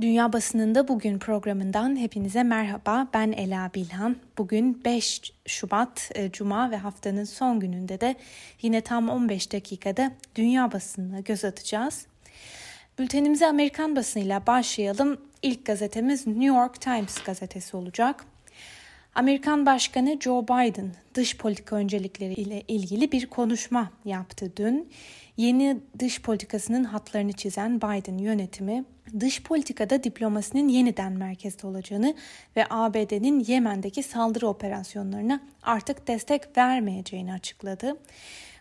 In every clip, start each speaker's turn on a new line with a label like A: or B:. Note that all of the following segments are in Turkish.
A: Dünya Basınında Bugün programından hepinize merhaba. Ben Ela Bilhan. Bugün 5 Şubat e, Cuma ve haftanın son gününde de yine tam 15 dakikada dünya basınına göz atacağız. Bültenimize Amerikan basınıyla başlayalım. İlk gazetemiz New York Times gazetesi olacak. Amerikan Başkanı Joe Biden dış politika öncelikleri ile ilgili bir konuşma yaptı dün. Yeni dış politikasının hatlarını çizen Biden yönetimi dış politikada diplomasinin yeniden merkezde olacağını ve ABD'nin Yemen'deki saldırı operasyonlarına artık destek vermeyeceğini açıkladı.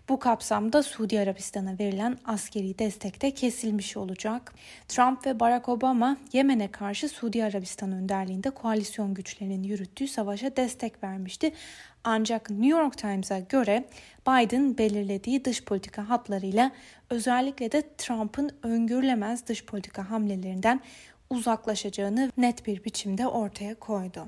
A: Bu kapsamda Suudi Arabistan'a verilen askeri destek de kesilmiş olacak. Trump ve Barack Obama Yemen'e karşı Suudi Arabistan önderliğinde koalisyon güçlerinin yürüttüğü savaşa destek vermişti. Ancak New York Times'a göre Biden belirlediği dış politika hatlarıyla özellikle de Trump'ın öngörülemez dış politika hamlelerinden uzaklaşacağını net bir biçimde ortaya koydu.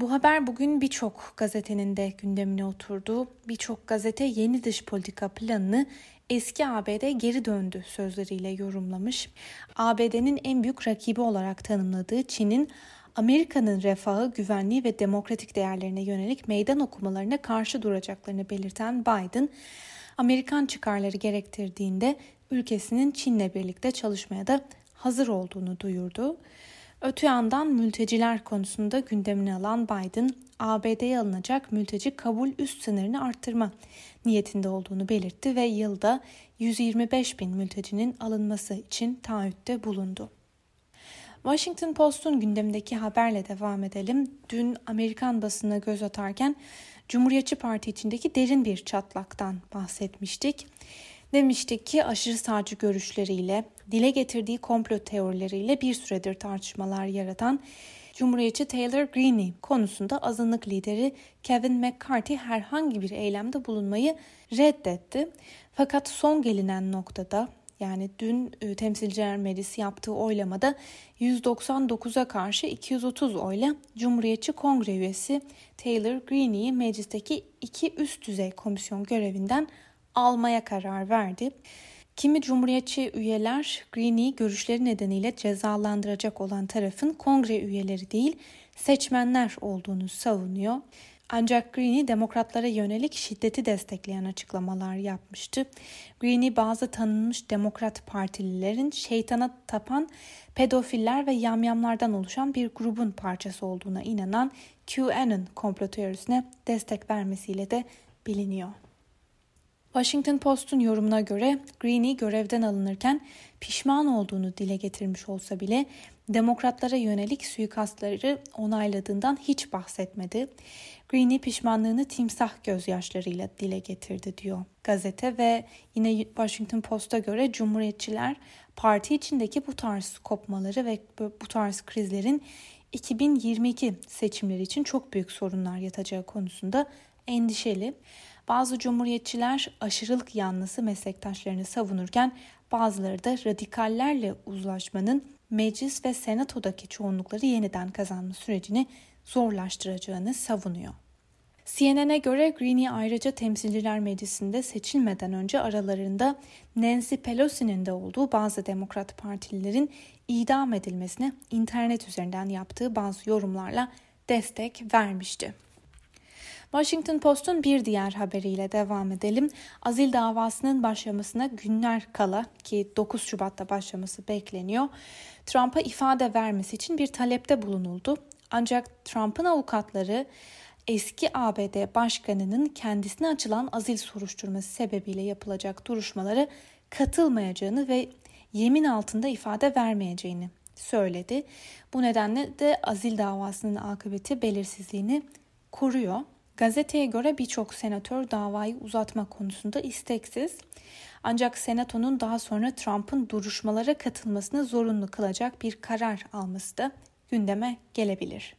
A: Bu haber bugün birçok gazetenin de gündemine oturdu. Birçok gazete yeni dış politika planını eski ABD geri döndü sözleriyle yorumlamış. ABD'nin en büyük rakibi olarak tanımladığı Çin'in Amerika'nın refahı, güvenliği ve demokratik değerlerine yönelik meydan okumalarına karşı duracaklarını belirten Biden, Amerikan çıkarları gerektirdiğinde ülkesinin Çin'le birlikte çalışmaya da hazır olduğunu duyurdu. Öte yandan mülteciler konusunda gündemine alan Biden, ABD'ye alınacak mülteci kabul üst sınırını arttırma niyetinde olduğunu belirtti ve yılda 125 bin mültecinin alınması için taahhütte bulundu. Washington Post'un gündemdeki haberle devam edelim. Dün Amerikan basına göz atarken Cumhuriyetçi Parti içindeki derin bir çatlaktan bahsetmiştik. Demiştik ki aşırı sağcı görüşleriyle, dile getirdiği komplo teorileriyle bir süredir tartışmalar yaratan Cumhuriyetçi Taylor Greene konusunda azınlık lideri Kevin McCarthy herhangi bir eylemde bulunmayı reddetti. Fakat son gelinen noktada yani dün e, Temsilciler Meclisi yaptığı oylamada 199'a karşı 230 oyla Cumhuriyetçi Kongre üyesi Taylor Greene'yi meclisteki iki üst düzey komisyon görevinden almaya karar verdi. Kimi cumhuriyetçi üyeler Greene'yi görüşleri nedeniyle cezalandıracak olan tarafın kongre üyeleri değil seçmenler olduğunu savunuyor. Ancak Greene demokratlara yönelik şiddeti destekleyen açıklamalar yapmıştı. Greene bazı tanınmış demokrat partililerin şeytana tapan pedofiller ve yamyamlardan oluşan bir grubun parçası olduğuna inanan QAnon komplo teorisine destek vermesiyle de biliniyor. Washington Post'un yorumuna göre Greene görevden alınırken pişman olduğunu dile getirmiş olsa bile demokratlara yönelik suikastları onayladığından hiç bahsetmedi. Greene pişmanlığını timsah gözyaşlarıyla dile getirdi diyor gazete ve yine Washington Post'a göre Cumhuriyetçiler parti içindeki bu tarz kopmaları ve bu tarz krizlerin 2022 seçimleri için çok büyük sorunlar yatacağı konusunda endişeli. Bazı cumhuriyetçiler aşırılık yanlısı meslektaşlarını savunurken bazıları da radikallerle uzlaşmanın meclis ve senatodaki çoğunlukları yeniden kazanma sürecini zorlaştıracağını savunuyor. CNN'e göre Greene ayrıca Temsilciler Meclisi'nde seçilmeden önce aralarında Nancy Pelosi'nin de olduğu bazı Demokrat Partililerin idam edilmesine internet üzerinden yaptığı bazı yorumlarla destek vermişti. Washington Post'un bir diğer haberiyle devam edelim. Azil davasının başlamasına günler kala ki 9 Şubat'ta başlaması bekleniyor. Trump'a ifade vermesi için bir talepte bulunuldu. Ancak Trump'ın avukatları eski ABD başkanının kendisine açılan azil soruşturması sebebiyle yapılacak duruşmalara katılmayacağını ve yemin altında ifade vermeyeceğini söyledi. Bu nedenle de azil davasının akıbeti belirsizliğini koruyor. Gazeteye göre birçok senatör davayı uzatma konusunda isteksiz. Ancak senatonun daha sonra Trump'ın duruşmalara katılmasını zorunlu kılacak bir karar alması da gündeme gelebilir.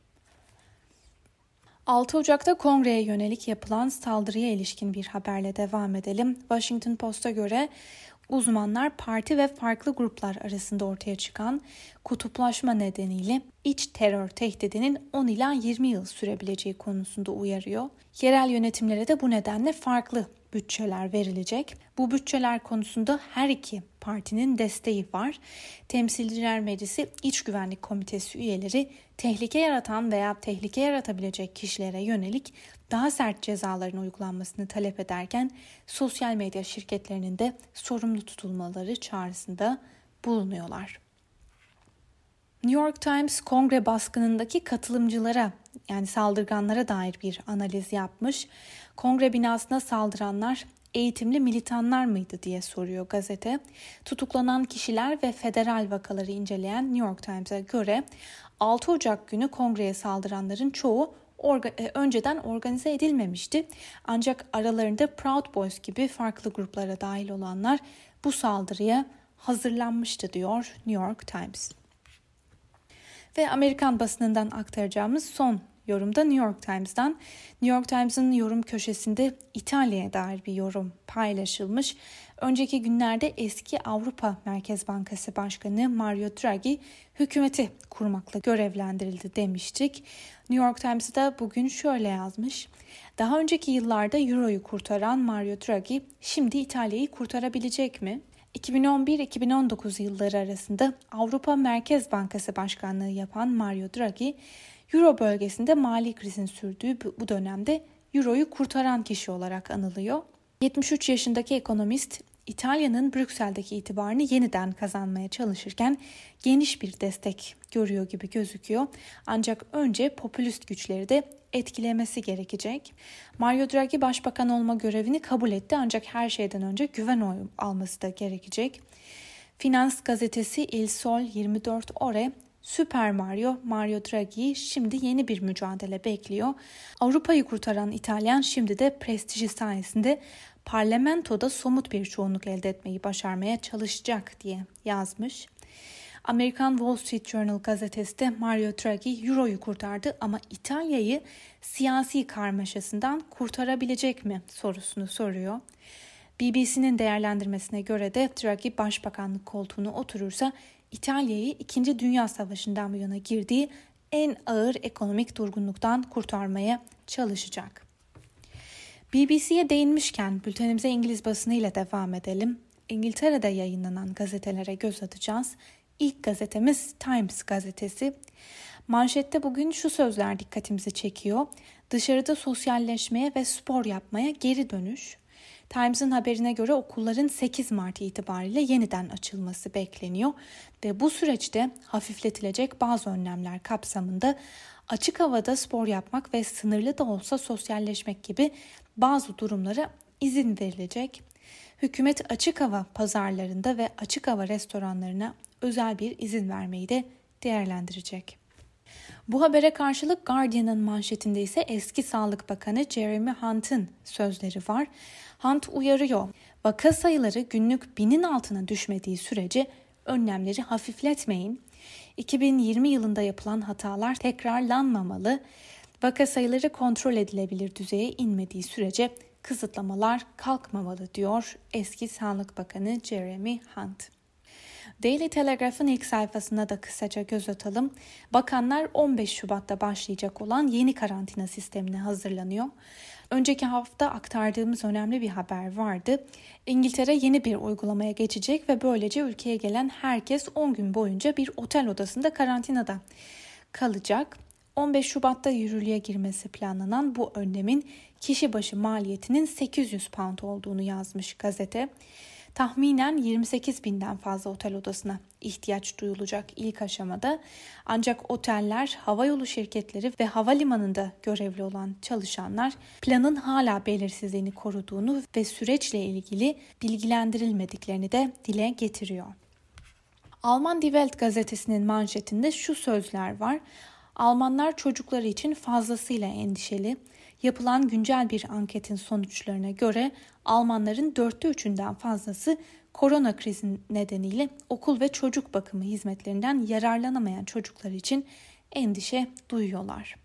A: 6 Ocak'ta kongreye yönelik yapılan saldırıya ilişkin bir haberle devam edelim. Washington Post'a göre uzmanlar parti ve farklı gruplar arasında ortaya çıkan kutuplaşma nedeniyle iç terör tehdidinin 10 ila 20 yıl sürebileceği konusunda uyarıyor. Yerel yönetimlere de bu nedenle farklı bütçeler verilecek. Bu bütçeler konusunda her iki partinin desteği var. Temsilciler Meclisi İç Güvenlik Komitesi üyeleri tehlike yaratan veya tehlike yaratabilecek kişilere yönelik daha sert cezaların uygulanmasını talep ederken sosyal medya şirketlerinin de sorumlu tutulmaları çağrısında bulunuyorlar. New York Times kongre baskınındaki katılımcılara yani saldırganlara dair bir analiz yapmış. Kongre binasına saldıranlar eğitimli militanlar mıydı diye soruyor gazete. Tutuklanan kişiler ve federal vakaları inceleyen New York Times'a göre 6 Ocak günü kongreye saldıranların çoğu orga, e, önceden organize edilmemişti. Ancak aralarında Proud Boys gibi farklı gruplara dahil olanlar bu saldırıya hazırlanmıştı diyor New York Times. Ve Amerikan basınından aktaracağımız son yorumda New York Times'dan. New York Times'ın yorum köşesinde İtalya'ya dair bir yorum paylaşılmış. Önceki günlerde eski Avrupa Merkez Bankası Başkanı Mario Draghi hükümeti kurmakla görevlendirildi demiştik. New York Times'da bugün şöyle yazmış. Daha önceki yıllarda Euro'yu kurtaran Mario Draghi şimdi İtalya'yı kurtarabilecek mi? 2011-2019 yılları arasında Avrupa Merkez Bankası Başkanlığı yapan Mario Draghi, Euro bölgesinde mali krizin sürdüğü bu dönemde Euro'yu kurtaran kişi olarak anılıyor. 73 yaşındaki ekonomist İtalya'nın Brüksel'deki itibarını yeniden kazanmaya çalışırken geniş bir destek görüyor gibi gözüküyor. Ancak önce popülist güçleri de etkilemesi gerekecek. Mario Draghi başbakan olma görevini kabul etti ancak her şeyden önce güven oyu alması da gerekecek. Finans gazetesi Il Sol 24 Ore Süper Mario, Mario Draghi şimdi yeni bir mücadele bekliyor. Avrupa'yı kurtaran İtalyan şimdi de prestiji sayesinde parlamentoda somut bir çoğunluk elde etmeyi başarmaya çalışacak diye yazmış. Amerikan Wall Street Journal gazetesi de Mario Draghi Euro'yu kurtardı ama İtalya'yı siyasi karmaşasından kurtarabilecek mi sorusunu soruyor. BBC'nin değerlendirmesine göre de Draghi başbakanlık koltuğuna oturursa İtalya'yı 2. Dünya Savaşı'ndan bu yana girdiği en ağır ekonomik durgunluktan kurtarmaya çalışacak. BBC'ye değinmişken bültenimize İngiliz basınıyla devam edelim. İngiltere'de yayınlanan gazetelere göz atacağız. İlk gazetemiz Times gazetesi. Manşette bugün şu sözler dikkatimizi çekiyor. Dışarıda sosyalleşmeye ve spor yapmaya geri dönüş. Times'ın haberine göre okulların 8 Mart itibariyle yeniden açılması bekleniyor ve bu süreçte hafifletilecek bazı önlemler kapsamında açık havada spor yapmak ve sınırlı da olsa sosyalleşmek gibi bazı durumlara izin verilecek. Hükümet açık hava pazarlarında ve açık hava restoranlarına özel bir izin vermeyi de değerlendirecek. Bu habere karşılık Guardian'ın manşetinde ise eski Sağlık Bakanı Jeremy Hunt'ın sözleri var. Hunt uyarıyor. Vaka sayıları günlük binin altına düşmediği sürece önlemleri hafifletmeyin. 2020 yılında yapılan hatalar tekrarlanmamalı. Vaka sayıları kontrol edilebilir düzeye inmediği sürece kısıtlamalar kalkmamalı diyor eski Sağlık Bakanı Jeremy Hunt. Daily Telegraph'ın ilk sayfasına da kısaca göz atalım. Bakanlar 15 Şubat'ta başlayacak olan yeni karantina sistemine hazırlanıyor. Önceki hafta aktardığımız önemli bir haber vardı. İngiltere yeni bir uygulamaya geçecek ve böylece ülkeye gelen herkes 10 gün boyunca bir otel odasında karantinada kalacak. 15 Şubat'ta yürürlüğe girmesi planlanan bu önlemin kişi başı maliyetinin 800 pound olduğunu yazmış gazete tahminen 28 binden fazla otel odasına ihtiyaç duyulacak ilk aşamada. Ancak oteller, havayolu şirketleri ve havalimanında görevli olan çalışanlar planın hala belirsizliğini koruduğunu ve süreçle ilgili bilgilendirilmediklerini de dile getiriyor. Alman Die Welt gazetesinin manşetinde şu sözler var. Almanlar çocukları için fazlasıyla endişeli. Yapılan güncel bir anketin sonuçlarına göre Almanların dörtte üçünden fazlası korona krizi nedeniyle okul ve çocuk bakımı hizmetlerinden yararlanamayan çocuklar için endişe duyuyorlar.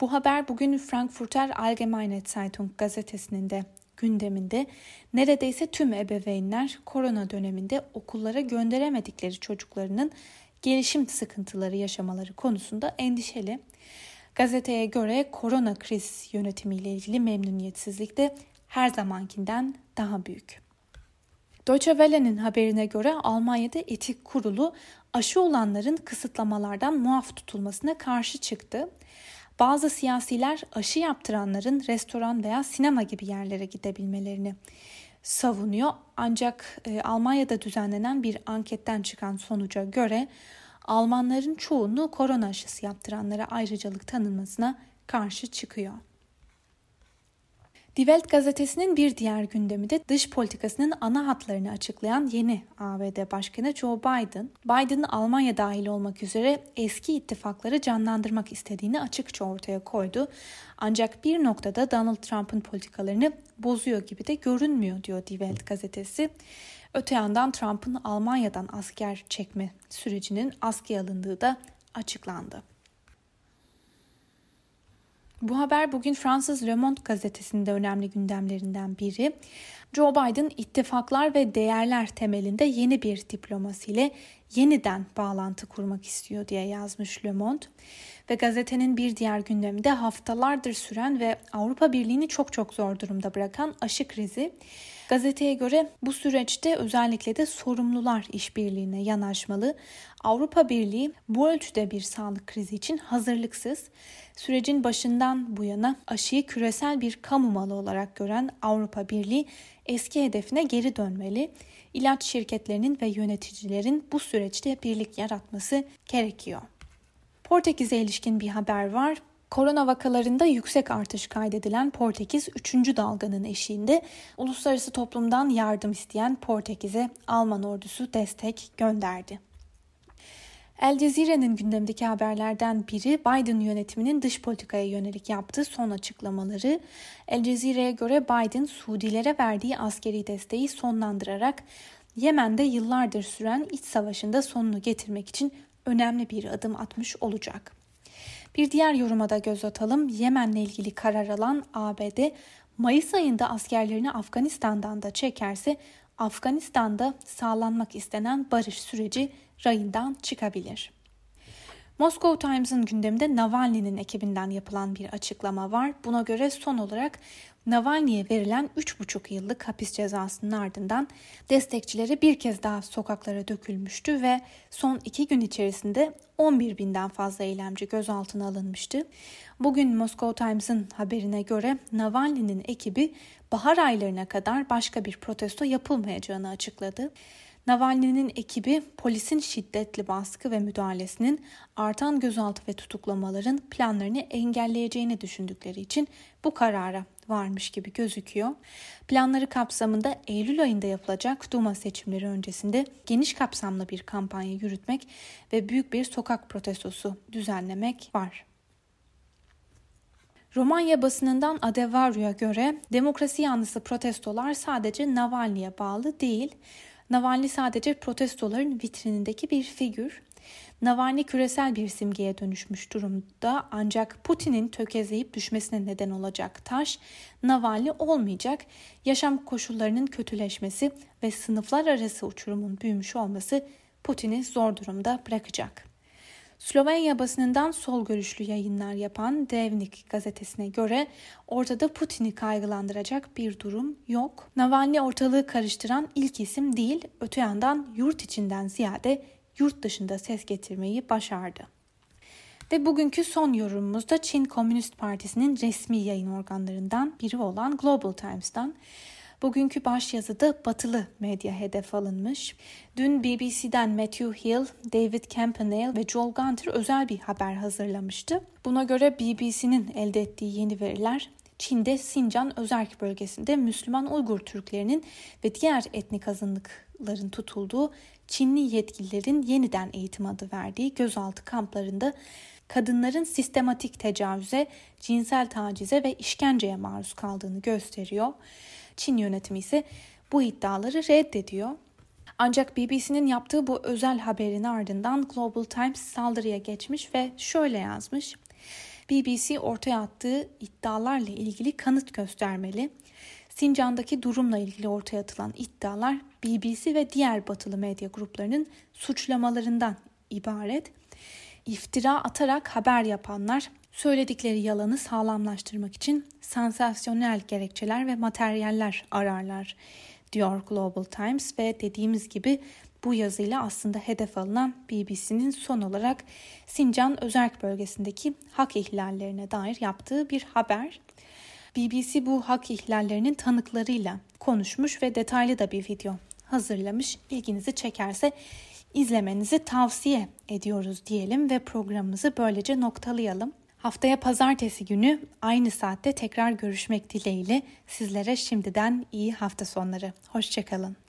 A: Bu haber bugün Frankfurter Allgemeine Zeitung gazetesinin de gündeminde neredeyse tüm ebeveynler korona döneminde okullara gönderemedikleri çocuklarının gelişim sıkıntıları yaşamaları konusunda endişeli. Gazeteye göre korona kriz yönetimiyle ilgili memnuniyetsizlik de her zamankinden daha büyük. Deutsche Welle'nin haberine göre Almanya'da etik kurulu aşı olanların kısıtlamalardan muaf tutulmasına karşı çıktı. Bazı siyasiler aşı yaptıranların restoran veya sinema gibi yerlere gidebilmelerini savunuyor. Ancak e, Almanya'da düzenlenen bir anketten çıkan sonuca göre Almanların çoğunluğu korona aşısı yaptıranlara ayrıcalık tanınmasına karşı çıkıyor. Die Welt gazetesinin bir diğer gündemi de dış politikasının ana hatlarını açıklayan yeni ABD Başkanı Joe Biden, Biden'ın Almanya dahil olmak üzere eski ittifakları canlandırmak istediğini açıkça ortaya koydu. Ancak bir noktada Donald Trump'ın politikalarını bozuyor gibi de görünmüyor diyor Die Welt gazetesi. Öte yandan Trump'ın Almanya'dan asker çekme sürecinin askıya alındığı da açıklandı. Bu haber bugün Fransız Le Monde gazetesinde önemli gündemlerinden biri. Joe Biden ittifaklar ve değerler temelinde yeni bir diplomasiyle yeniden bağlantı kurmak istiyor diye yazmış Le Monde. Ve gazetenin bir diğer gündemi de haftalardır süren ve Avrupa Birliği'ni çok çok zor durumda bırakan aşı krizi. Gazeteye göre bu süreçte özellikle de sorumlular işbirliğine yanaşmalı. Avrupa Birliği bu ölçüde bir sağlık krizi için hazırlıksız. Sürecin başından bu yana aşıyı küresel bir kamu malı olarak gören Avrupa Birliği eski hedefine geri dönmeli. İlaç şirketlerinin ve yöneticilerin bu süreçte birlik yaratması gerekiyor. Portekiz'e ilişkin bir haber var. Korona vakalarında yüksek artış kaydedilen Portekiz 3. dalganın eşiğinde uluslararası toplumdan yardım isteyen Portekiz'e Alman ordusu destek gönderdi. El Cezire'nin gündemdeki haberlerden biri Biden yönetiminin dış politikaya yönelik yaptığı son açıklamaları. El Cezire'ye göre Biden Suudilere verdiği askeri desteği sonlandırarak Yemen'de yıllardır süren iç savaşında sonunu getirmek için önemli bir adım atmış olacak. Bir diğer yoruma da göz atalım. Yemen'le ilgili karar alan ABD Mayıs ayında askerlerini Afganistan'dan da çekerse Afganistan'da sağlanmak istenen barış süreci rayından çıkabilir. Moscow Times'ın gündeminde Navalny'nin ekibinden yapılan bir açıklama var. Buna göre son olarak Navalny'e verilen 3,5 yıllık hapis cezasının ardından destekçileri bir kez daha sokaklara dökülmüştü ve son iki gün içerisinde 11 binden fazla eylemci gözaltına alınmıştı. Bugün Moscow Times'ın haberine göre Navalny'nin ekibi bahar aylarına kadar başka bir protesto yapılmayacağını açıkladı. Navalny'nin ekibi polisin şiddetli baskı ve müdahalesinin artan gözaltı ve tutuklamaların planlarını engelleyeceğini düşündükleri için bu karara varmış gibi gözüküyor. Planları kapsamında Eylül ayında yapılacak Duma seçimleri öncesinde geniş kapsamlı bir kampanya yürütmek ve büyük bir sokak protestosu düzenlemek var. Romanya basınından Adevaru'ya göre demokrasi yanlısı protestolar sadece Navalny'e bağlı değil. Navalny sadece protestoların vitrinindeki bir figür. Navalny küresel bir simgeye dönüşmüş durumda ancak Putin'in tökezleyip düşmesine neden olacak taş Navalny olmayacak. Yaşam koşullarının kötüleşmesi ve sınıflar arası uçurumun büyümüş olması Putin'i zor durumda bırakacak. Slovenya basınından sol görüşlü yayınlar yapan Devnik gazetesine göre ortada Putin'i kaygılandıracak bir durum yok. Navalny ortalığı karıştıran ilk isim değil, öte yandan yurt içinden ziyade yurt dışında ses getirmeyi başardı. Ve bugünkü son yorumumuz da Çin Komünist Partisi'nin resmi yayın organlarından biri olan Global Times'tan. Bugünkü başyazıda batılı medya hedef alınmış. Dün BBC'den Matthew Hill, David Campanale ve Joel Gunter özel bir haber hazırlamıştı. Buna göre BBC'nin elde ettiği yeni veriler Çin'de Sincan özerk bölgesinde Müslüman Uygur Türklerinin ve diğer etnik azınlıkların tutulduğu Çinli yetkililerin yeniden eğitim adı verdiği gözaltı kamplarında kadınların sistematik tecavüze, cinsel tacize ve işkenceye maruz kaldığını gösteriyor. Çin yönetimi ise bu iddiaları reddediyor. Ancak BBC'nin yaptığı bu özel haberin ardından Global Times saldırıya geçmiş ve şöyle yazmış. BBC ortaya attığı iddialarla ilgili kanıt göstermeli. Sincan'daki durumla ilgili ortaya atılan iddialar BBC ve diğer batılı medya gruplarının suçlamalarından ibaret. İftira atarak haber yapanlar Söyledikleri yalanı sağlamlaştırmak için sansasyonel gerekçeler ve materyaller ararlar diyor Global Times ve dediğimiz gibi bu yazıyla aslında hedef alınan BBC'nin son olarak Sincan Özerk bölgesindeki hak ihlallerine dair yaptığı bir haber. BBC bu hak ihlallerinin tanıklarıyla konuşmuş ve detaylı da bir video hazırlamış. İlginizi çekerse izlemenizi tavsiye ediyoruz diyelim ve programımızı böylece noktalayalım. Haftaya pazartesi günü aynı saatte tekrar görüşmek dileğiyle sizlere şimdiden iyi hafta sonları. Hoşçakalın.